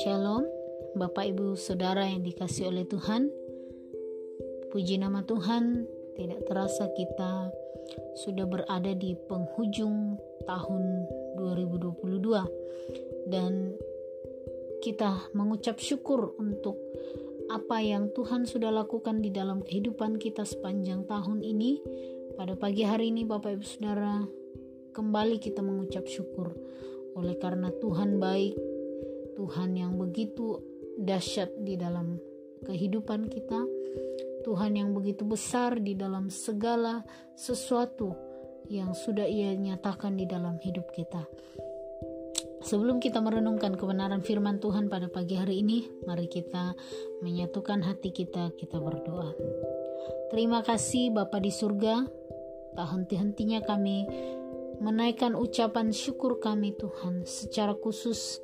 Shalom, Bapak Ibu Saudara yang dikasih oleh Tuhan. Puji nama Tuhan, tidak terasa kita sudah berada di penghujung tahun 2022 dan kita mengucap syukur untuk apa yang Tuhan sudah lakukan di dalam kehidupan kita sepanjang tahun ini. Pada pagi hari ini Bapak Ibu Saudara, kembali kita mengucap syukur oleh karena Tuhan baik Tuhan yang begitu dahsyat di dalam kehidupan kita, Tuhan yang begitu besar di dalam segala sesuatu yang sudah Ia nyatakan di dalam hidup kita. Sebelum kita merenungkan kebenaran firman Tuhan pada pagi hari ini, mari kita menyatukan hati kita, kita berdoa. Terima kasih Bapa di surga, tak henti-hentinya kami menaikkan ucapan syukur kami Tuhan secara khusus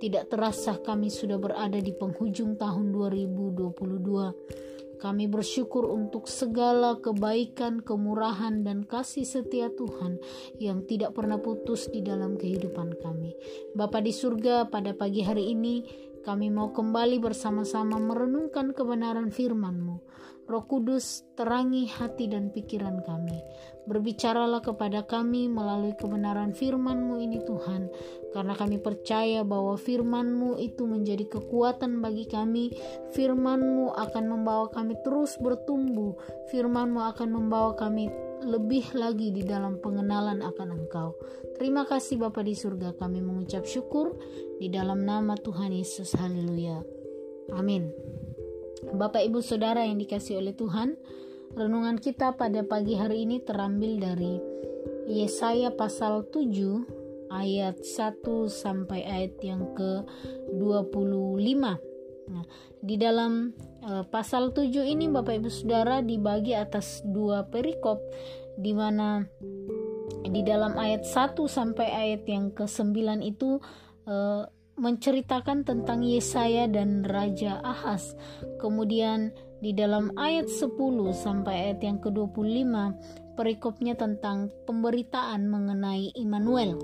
tidak terasa kami sudah berada di penghujung tahun 2022. Kami bersyukur untuk segala kebaikan, kemurahan, dan kasih setia Tuhan yang tidak pernah putus di dalam kehidupan kami. Bapa di surga, pada pagi hari ini kami mau kembali bersama-sama merenungkan kebenaran firman-Mu. Roh Kudus, terangi hati dan pikiran kami. Berbicaralah kepada kami melalui kebenaran firman-Mu ini Tuhan, karena kami percaya bahwa firman-Mu itu menjadi kekuatan bagi kami. Firman-Mu akan membawa kami terus bertumbuh. Firman-Mu akan membawa kami lebih lagi di dalam pengenalan akan Engkau. Terima kasih Bapa di surga, kami mengucap syukur di dalam nama Tuhan Yesus. Haleluya. Amin. Bapak Ibu Saudara yang dikasih oleh Tuhan, renungan kita pada pagi hari ini terambil dari Yesaya pasal 7 ayat 1 sampai ayat yang ke-25. Nah, di dalam uh, pasal 7 ini Bapak Ibu Saudara dibagi atas dua perikop di mana di dalam ayat 1 sampai ayat yang ke-9 itu uh, menceritakan tentang Yesaya dan Raja Ahaz. Kemudian di dalam ayat 10 sampai ayat yang ke-25 perikopnya tentang pemberitaan mengenai Immanuel.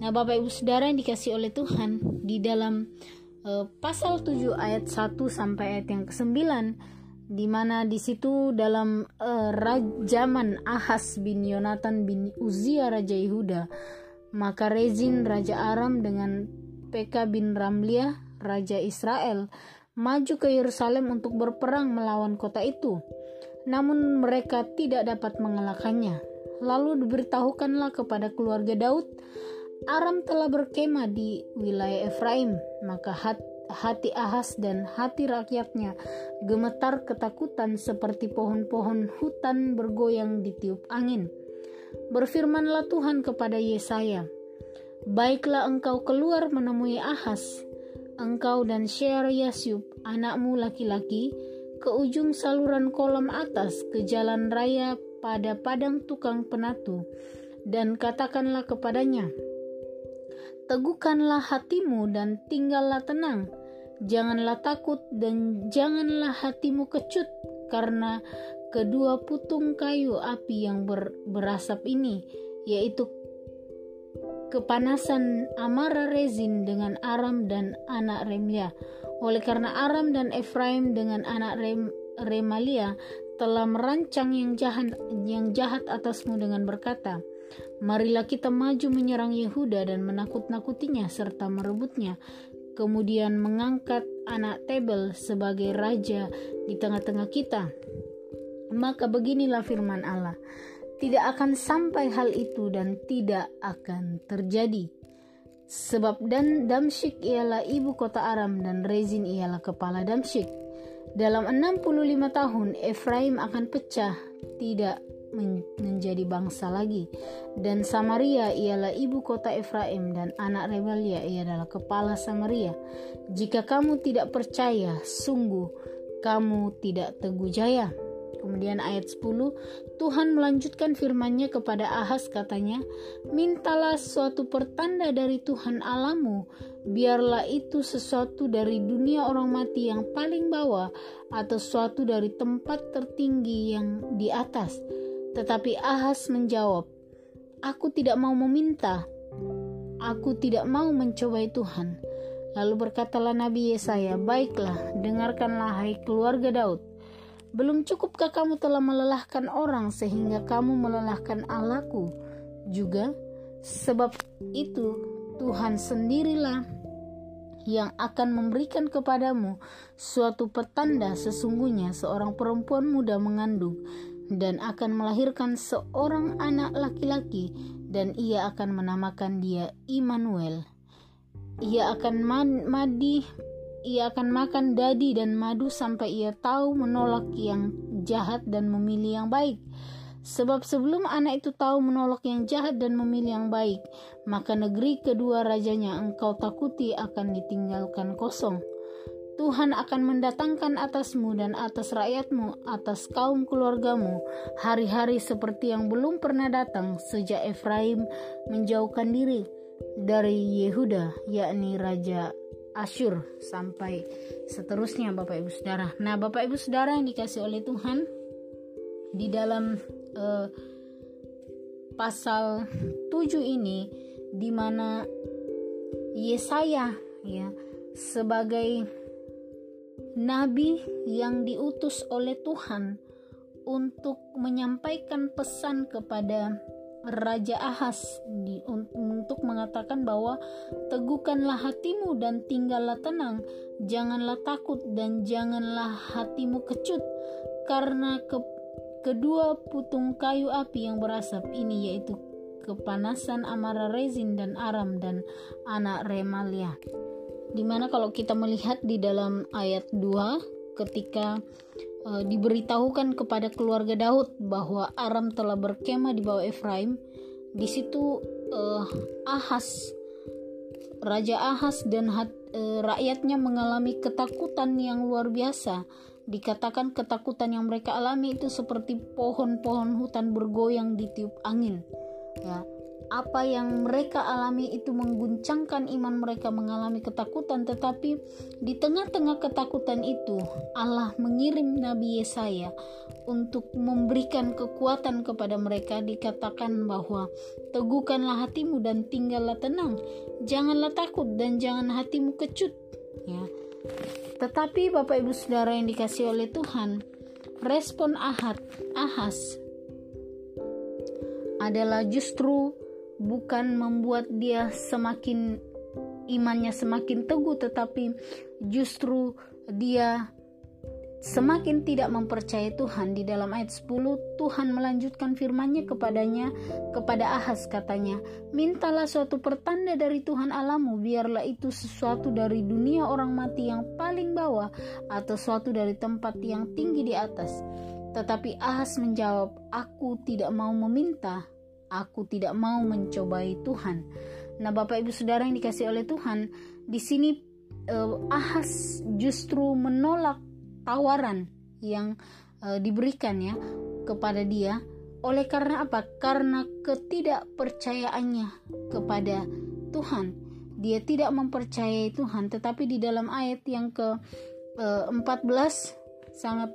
Nah, Bapak Ibu Saudara yang dikasih oleh Tuhan, di dalam uh, pasal 7 ayat 1 sampai ayat yang ke-9 di mana di situ dalam uh, zaman Ahaz bin Yonatan bin Uzia raja Yehuda maka Rezin raja Aram dengan Peka bin Ramliah, Raja Israel, maju ke Yerusalem untuk berperang melawan kota itu. Namun mereka tidak dapat mengalahkannya. Lalu diberitahukanlah kepada keluarga Daud, Aram telah berkemah di wilayah Efraim, maka hati Ahas dan hati rakyatnya gemetar ketakutan seperti pohon-pohon hutan bergoyang di tiup angin. Berfirmanlah Tuhan kepada Yesaya, Baiklah engkau keluar menemui Ahas, engkau dan Sher Yasyub, anakmu laki-laki, ke ujung saluran kolam atas ke jalan raya pada padang tukang penatu, dan katakanlah kepadanya, Teguhkanlah hatimu dan tinggallah tenang, janganlah takut dan janganlah hatimu kecut, karena kedua putung kayu api yang ber, berasap ini, yaitu kepanasan Amara Rezin dengan Aram dan anak Remlia. Oleh karena Aram dan Efraim dengan anak Rem, Remalia telah merancang yang jahat yang jahat atasmu dengan berkata, Marilah kita maju menyerang Yehuda dan menakut-nakutinya serta merebutnya, kemudian mengangkat anak Tebel sebagai raja di tengah-tengah kita. Maka beginilah firman Allah, tidak akan sampai hal itu dan tidak akan terjadi. Sebab dan Damsyik ialah ibu kota Aram dan Rezin ialah kepala Damsyik. Dalam 65 tahun Efraim akan pecah, tidak menjadi bangsa lagi. Dan Samaria ialah ibu kota Efraim dan anak Rebelia ialah kepala Samaria. Jika kamu tidak percaya, sungguh kamu tidak teguh jaya. Kemudian ayat 10, Tuhan melanjutkan firman-Nya kepada Ahaz katanya, "Mintalah suatu pertanda dari Tuhan Alamu, biarlah itu sesuatu dari dunia orang mati yang paling bawah atau suatu dari tempat tertinggi yang di atas." Tetapi Ahaz menjawab, Aku tidak mau meminta. Aku tidak mau mencobai Tuhan. Lalu berkatalah Nabi Yesaya, "Baiklah, dengarkanlah hai keluarga Daud. Belum cukupkah kamu telah melelahkan orang sehingga kamu melelahkan Allahku juga? Sebab itu Tuhan sendirilah yang akan memberikan kepadamu suatu petanda sesungguhnya seorang perempuan muda mengandung dan akan melahirkan seorang anak laki-laki dan ia akan menamakan dia Immanuel. Ia akan man madi ia akan makan dadi dan madu sampai ia tahu menolak yang jahat dan memilih yang baik. Sebab sebelum anak itu tahu menolak yang jahat dan memilih yang baik, maka negeri kedua rajanya engkau takuti akan ditinggalkan kosong Tuhan akan mendatangkan atasmu dan atas rakyatmu, atas kaum keluargamu, hari-hari seperti yang belum pernah datang sejak Efraim menjauhkan diri dari Yehuda, yakni Raja Asyur, sampai seterusnya Bapak Ibu Saudara. Nah Bapak Ibu Saudara yang dikasih oleh Tuhan, di dalam uh, pasal 7 ini, di mana Yesaya ya sebagai nabi yang diutus oleh Tuhan untuk menyampaikan pesan kepada Raja Ahas di, untuk mengatakan bahwa teguhkanlah hatimu dan tinggallah tenang, janganlah takut dan janganlah hatimu kecut karena ke, kedua putung kayu api yang berasap ini yaitu kepanasan amarah rezin dan aram dan anak remalia. Di mana kalau kita melihat di dalam ayat 2 ketika uh, diberitahukan kepada keluarga Daud bahwa Aram telah berkemah di bawah Efraim. Di situ uh, Ahas Raja Ahas dan hat, uh, rakyatnya mengalami ketakutan yang luar biasa. Dikatakan ketakutan yang mereka alami itu seperti pohon-pohon hutan bergoyang di tiup angin. Ya apa yang mereka alami itu mengguncangkan iman mereka mengalami ketakutan tetapi di tengah-tengah ketakutan itu Allah mengirim Nabi Yesaya untuk memberikan kekuatan kepada mereka. Dikatakan bahwa teguhkanlah hatimu dan tinggallah tenang. Janganlah takut dan jangan hatimu kecut. Ya. Tetapi Bapak Ibu Saudara yang dikasih oleh Tuhan respon Ahad Ahas adalah justru bukan membuat dia semakin imannya semakin teguh tetapi justru dia semakin tidak mempercayai Tuhan. Di dalam ayat 10 Tuhan melanjutkan firman-Nya kepadanya kepada Ahaz katanya mintalah suatu pertanda dari Tuhan Alamu biarlah itu sesuatu dari dunia orang mati yang paling bawah atau suatu dari tempat yang tinggi di atas. Tetapi Ahaz menjawab aku tidak mau meminta Aku tidak mau mencobai Tuhan. Nah, Bapak Ibu Saudara yang dikasih oleh Tuhan, di sini uh, Ahas justru menolak tawaran yang uh, diberikan ya kepada dia. Oleh karena apa? Karena ketidakpercayaannya kepada Tuhan. Dia tidak mempercayai Tuhan, tetapi di dalam ayat yang ke uh, 14 sangat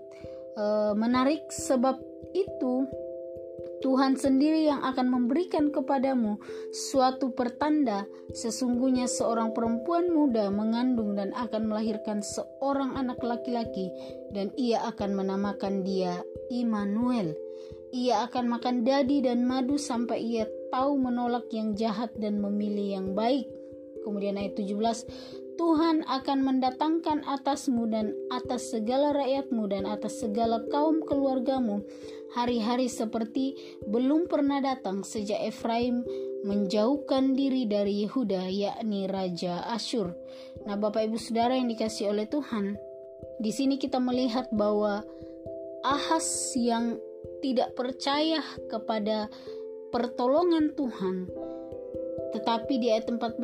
uh, menarik sebab itu Tuhan sendiri yang akan memberikan kepadamu suatu pertanda. Sesungguhnya seorang perempuan muda mengandung dan akan melahirkan seorang anak laki-laki, dan ia akan menamakan dia Immanuel. Ia akan makan dadi dan madu sampai ia tahu menolak yang jahat dan memilih yang baik. Kemudian ayat 17 Tuhan akan mendatangkan atasmu dan atas segala rakyatmu dan atas segala kaum keluargamu hari-hari seperti belum pernah datang sejak Efraim menjauhkan diri dari Yehuda yakni Raja Asyur. Nah Bapak Ibu Saudara yang dikasih oleh Tuhan, di sini kita melihat bahwa Ahas yang tidak percaya kepada pertolongan Tuhan tetapi di ayat 14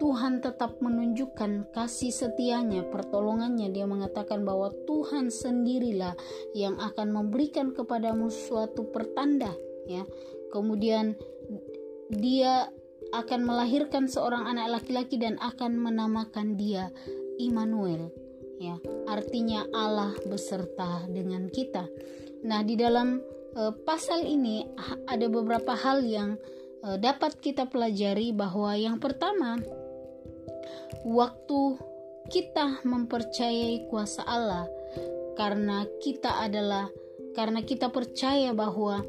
Tuhan tetap menunjukkan kasih setianya, pertolongannya. Dia mengatakan bahwa Tuhan sendirilah yang akan memberikan kepadamu suatu pertanda, ya. Kemudian dia akan melahirkan seorang anak laki-laki dan akan menamakan dia Immanuel, ya. Artinya Allah beserta dengan kita. Nah, di dalam uh, pasal ini ada beberapa hal yang dapat kita pelajari bahwa yang pertama waktu kita mempercayai kuasa Allah karena kita adalah karena kita percaya bahwa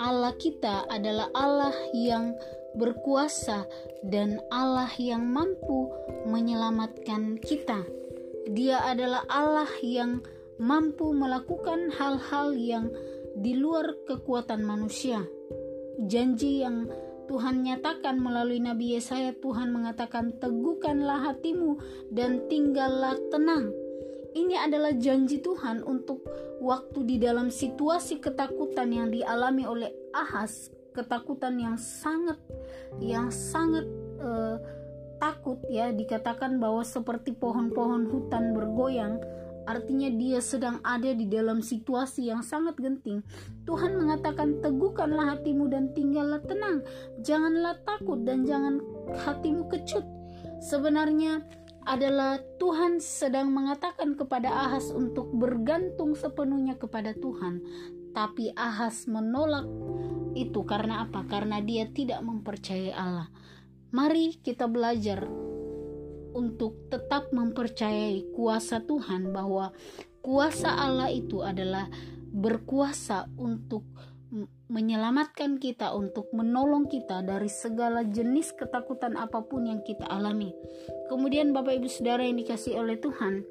Allah kita adalah Allah yang berkuasa dan Allah yang mampu menyelamatkan kita. Dia adalah Allah yang mampu melakukan hal-hal yang di luar kekuatan manusia. Janji yang Tuhan nyatakan melalui Nabi Yesaya, Tuhan mengatakan, "Teguhkanlah hatimu dan tinggallah tenang." Ini adalah janji Tuhan untuk waktu di dalam situasi ketakutan yang dialami oleh Ahas, ketakutan yang sangat yang sangat uh, takut ya dikatakan bahwa seperti pohon-pohon hutan bergoyang artinya dia sedang ada di dalam situasi yang sangat genting. Tuhan mengatakan teguhkanlah hatimu dan tinggallah tenang. Janganlah takut dan jangan hatimu kecut. Sebenarnya adalah Tuhan sedang mengatakan kepada Ahas untuk bergantung sepenuhnya kepada Tuhan. Tapi Ahas menolak itu karena apa? Karena dia tidak mempercayai Allah. Mari kita belajar untuk tetap mempercayai kuasa Tuhan bahwa kuasa Allah itu adalah berkuasa untuk menyelamatkan kita, untuk menolong kita dari segala jenis ketakutan apa pun yang kita alami. Kemudian Bapak Ibu Saudara yang dikasih oleh Tuhan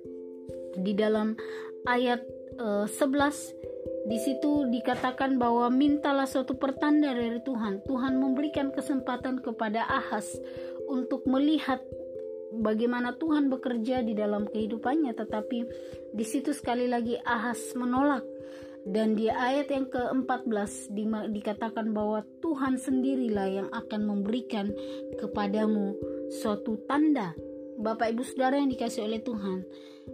di dalam ayat uh, eh, 11 di situ dikatakan bahwa mintalah suatu pertanda dari Tuhan. Tuhan memberikan kesempatan kepada Ahas untuk melihat bagaimana Tuhan bekerja di dalam kehidupannya, tetapi di situ sekali lagi Ahas menolak dan di ayat yang ke-14 di, dikatakan bahwa Tuhan sendirilah yang akan memberikan kepadamu suatu tanda. Bapak Ibu Saudara yang dikasih oleh Tuhan,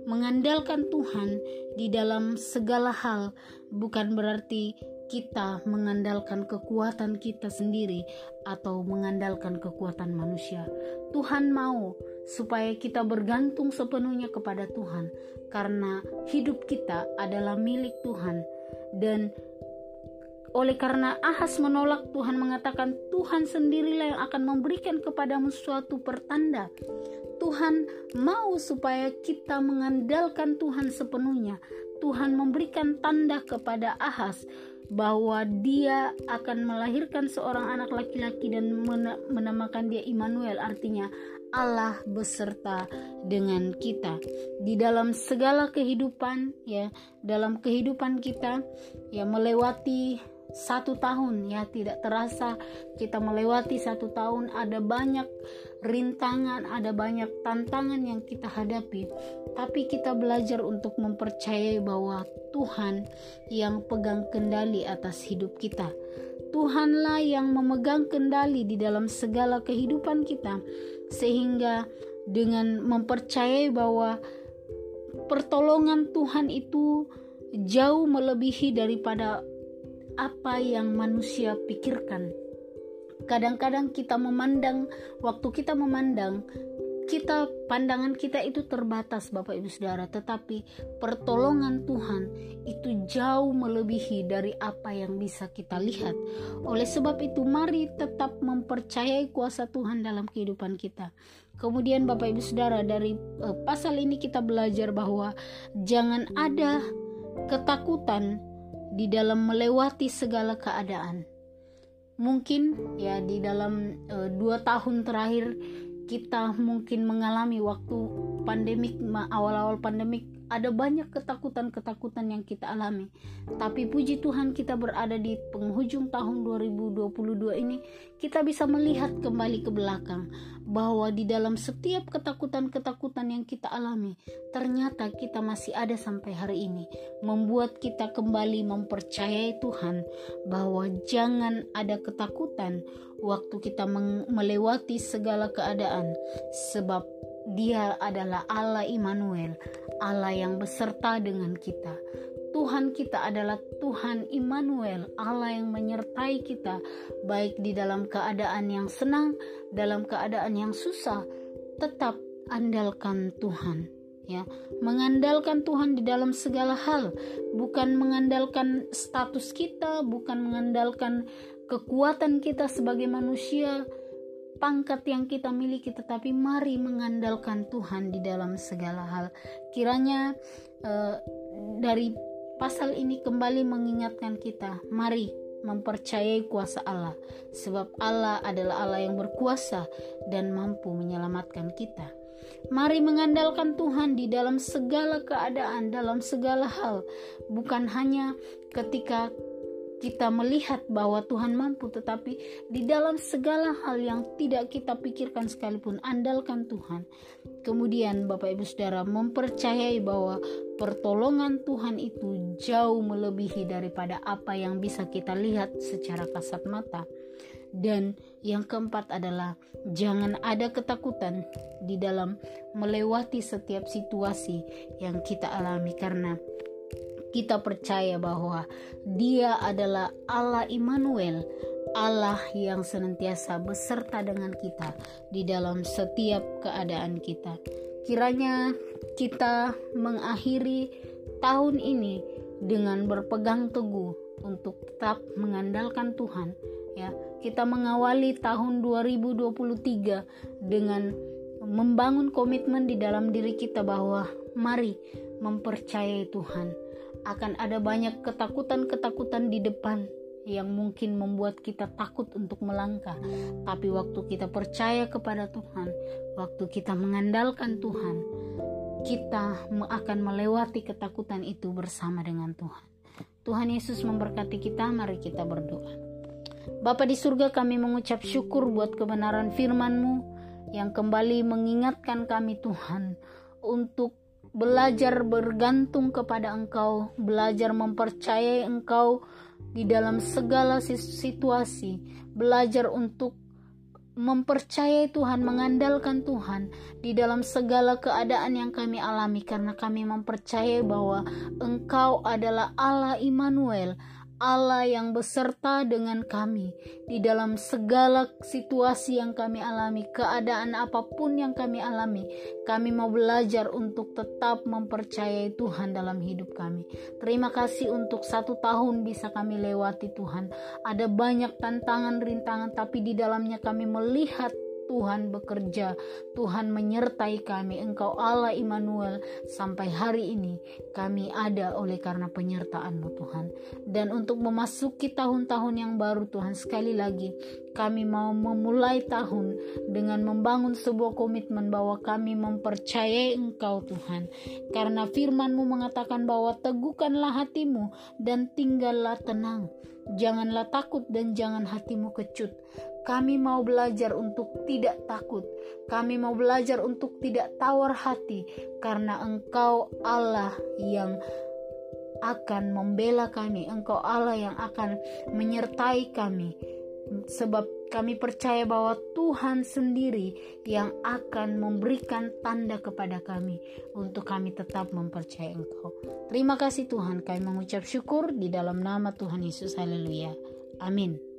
mengandalkan Tuhan di dalam segala hal bukan berarti kita mengandalkan kekuatan kita sendiri atau mengandalkan kekuatan manusia. Tuhan mau supaya kita bergantung sepenuhnya kepada Tuhan, karena hidup kita adalah milik Tuhan, dan oleh karena Ahas menolak Tuhan mengatakan Tuhan sendirilah yang akan memberikan kepadamu suatu pertanda. Tuhan mau supaya kita mengandalkan Tuhan sepenuhnya. Tuhan memberikan tanda kepada Ahas bahwa dia akan melahirkan seorang anak laki-laki dan menamakan dia Immanuel artinya Allah beserta dengan kita. Di dalam segala kehidupan ya dalam kehidupan kita ya melewati satu tahun ya tidak terasa kita melewati satu tahun ada banyak rintangan ada banyak tantangan yang kita hadapi. Tapi kita belajar untuk mempercayai bahwa Tuhan yang pegang kendali atas hidup kita. Tuhanlah yang memegang kendali di dalam segala kehidupan kita sehingga dengan mempercayai bahwa pertolongan Tuhan itu jauh melebihi daripada apa yang manusia pikirkan. Kadang-kadang kita memandang, waktu kita memandang, kita pandangan kita itu terbatas Bapak Ibu Saudara. Tetapi pertolongan Tuhan itu jauh melebihi dari apa yang bisa kita lihat. Oleh sebab itu mari tetap mempercayai kuasa Tuhan dalam kehidupan kita. Kemudian Bapak Ibu Saudara dari uh, pasal ini kita belajar bahwa jangan ada ketakutan di dalam melewati segala keadaan. Mungkin ya di dalam uh, dua tahun terakhir kita mungkin mengalami waktu pandemik awal-awal pandemik ada banyak ketakutan-ketakutan yang kita alami. Tapi puji Tuhan kita berada di penghujung tahun 2022 ini, kita bisa melihat kembali ke belakang bahwa di dalam setiap ketakutan-ketakutan yang kita alami, ternyata kita masih ada sampai hari ini, membuat kita kembali mempercayai Tuhan bahwa jangan ada ketakutan waktu kita melewati segala keadaan sebab dia adalah Allah Immanuel, Allah yang beserta dengan kita. Tuhan kita adalah Tuhan Immanuel, Allah yang menyertai kita baik di dalam keadaan yang senang, dalam keadaan yang susah, tetap andalkan Tuhan ya mengandalkan Tuhan di dalam segala hal bukan mengandalkan status kita bukan mengandalkan kekuatan kita sebagai manusia, pangkat yang kita miliki, tetapi mari mengandalkan Tuhan di dalam segala hal. Kiranya eh, dari pasal ini kembali mengingatkan kita, mari mempercayai kuasa Allah, sebab Allah adalah Allah yang berkuasa dan mampu menyelamatkan kita. Mari mengandalkan Tuhan di dalam segala keadaan, dalam segala hal, bukan hanya ketika kita melihat bahwa Tuhan mampu, tetapi di dalam segala hal yang tidak kita pikirkan sekalipun, andalkan Tuhan. Kemudian, Bapak Ibu Saudara mempercayai bahwa pertolongan Tuhan itu jauh melebihi daripada apa yang bisa kita lihat secara kasat mata. Dan yang keempat adalah jangan ada ketakutan di dalam melewati setiap situasi yang kita alami karena kita percaya bahwa Dia adalah Allah Immanuel, Allah yang senantiasa beserta dengan kita di dalam setiap keadaan kita. Kiranya kita mengakhiri tahun ini dengan berpegang teguh untuk tetap mengandalkan Tuhan ya. Kita mengawali tahun 2023 dengan membangun komitmen di dalam diri kita bahwa mari mempercayai Tuhan akan ada banyak ketakutan-ketakutan di depan yang mungkin membuat kita takut untuk melangkah. Tapi waktu kita percaya kepada Tuhan, waktu kita mengandalkan Tuhan, kita akan melewati ketakutan itu bersama dengan Tuhan. Tuhan Yesus memberkati kita, mari kita berdoa. Bapa di surga kami mengucap syukur buat kebenaran firman-Mu yang kembali mengingatkan kami Tuhan untuk belajar bergantung kepada Engkau, belajar mempercayai Engkau di dalam segala situasi, belajar untuk mempercayai Tuhan, mengandalkan Tuhan di dalam segala keadaan yang kami alami. Karena kami mempercayai bahwa Engkau adalah Allah Immanuel, Allah yang beserta dengan kami di dalam segala situasi yang kami alami, keadaan apa pun yang kami alami. Kami mau belajar untuk tetap mempercayai Tuhan dalam hidup kami. Terima kasih untuk satu tahun bisa kami lewati Tuhan. Ada banyak tantangan, rintangan, tapi di dalamnya kami melihat Tuhan bekerja, Tuhan menyertai kami. Engkau Allah Immanuel sampai hari ini kami ada oleh karena penyertaan-Mu Tuhan. Dan untuk memasuki tahun-tahun yang baru Tuhan sekali lagi kami mau memulai tahun dengan membangun sebuah komitmen bahwa kami mempercayai Engkau Tuhan. Karena firman-Mu mengatakan bahwa teguhkanlah hatimu dan tinggallah tenang. Janganlah takut dan jangan hatimu kecut kami mau belajar untuk tidak takut. Kami mau belajar untuk tidak tawar hati karena Engkau Allah yang akan membela kami. Engkau Allah yang akan menyertai kami. Sebab kami percaya bahwa Tuhan sendiri yang akan memberikan tanda kepada kami untuk kami tetap mempercayai Engkau. Terima kasih Tuhan, kami mengucap syukur di dalam nama Tuhan Yesus. Haleluya. Amin.